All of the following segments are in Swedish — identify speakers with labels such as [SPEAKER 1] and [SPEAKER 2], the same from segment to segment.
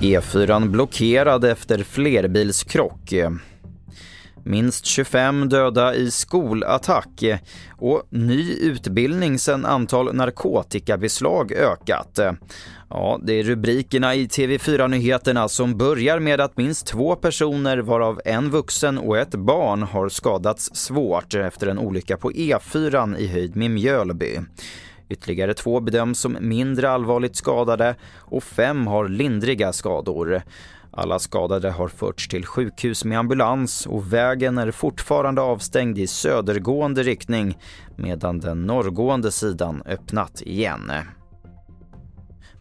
[SPEAKER 1] E4 blockerad efter flerbilskrock. Minst 25 döda i skolattack och ny utbildning sedan antal narkotikabeslag ökat. Ja, det är rubrikerna i TV4-nyheterna som börjar med att minst två personer, varav en vuxen och ett barn, har skadats svårt efter en olycka på E4 i höjd med Mjölby. Ytterligare två bedöms som mindre allvarligt skadade och fem har lindriga skador. Alla skadade har förts till sjukhus med ambulans och vägen är fortfarande avstängd i södergående riktning medan den norrgående sidan öppnat igen.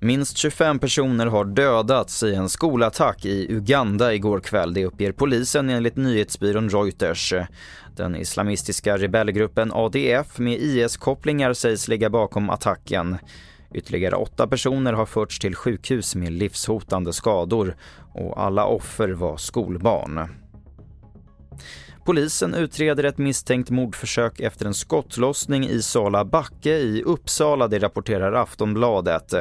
[SPEAKER 1] Minst 25 personer har dödats i en skolattack i Uganda igår kväll, det uppger polisen enligt nyhetsbyrån Reuters. Den islamistiska rebellgruppen ADF med IS-kopplingar sägs ligga bakom attacken. Ytterligare åtta personer har förts till sjukhus med livshotande skador och alla offer var skolbarn. Polisen utreder ett misstänkt mordförsök efter en skottlossning i Sala backe i Uppsala, det rapporterar Aftonbladet.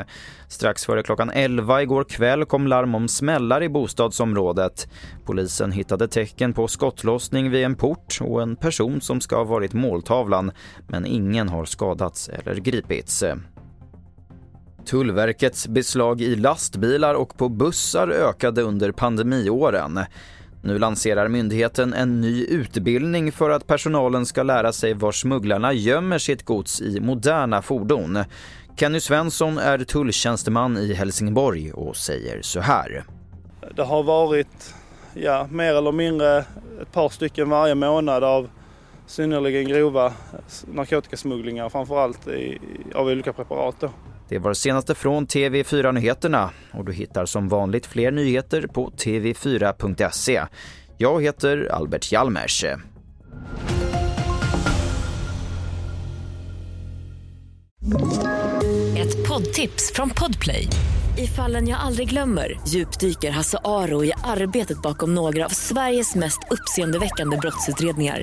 [SPEAKER 1] Strax före klockan 11 igår kväll kom larm om smällar i bostadsområdet. Polisen hittade tecken på skottlossning vid en port och en person som ska ha varit måltavlan, men ingen har skadats eller gripits. Tullverkets beslag i lastbilar och på bussar ökade under pandemiåren. Nu lanserar myndigheten en ny utbildning för att personalen ska lära sig var smugglarna gömmer sitt gods i moderna fordon. Kenny Svensson är tulltjänsteman i Helsingborg och säger så här.
[SPEAKER 2] Det har varit ja, mer eller mindre ett par stycken varje månad av synnerligen grova narkotikasmugglingar framförallt i, av olika preparat. Då.
[SPEAKER 1] Det var det senaste från TV4 Nyheterna och du hittar som vanligt fler nyheter på tv4.se. Jag heter Albert Hjalmers.
[SPEAKER 3] Ett poddtips från Podplay. I fallen jag aldrig glömmer djupdyker Hasse Aro i arbetet bakom några av Sveriges mest uppseendeväckande brottsutredningar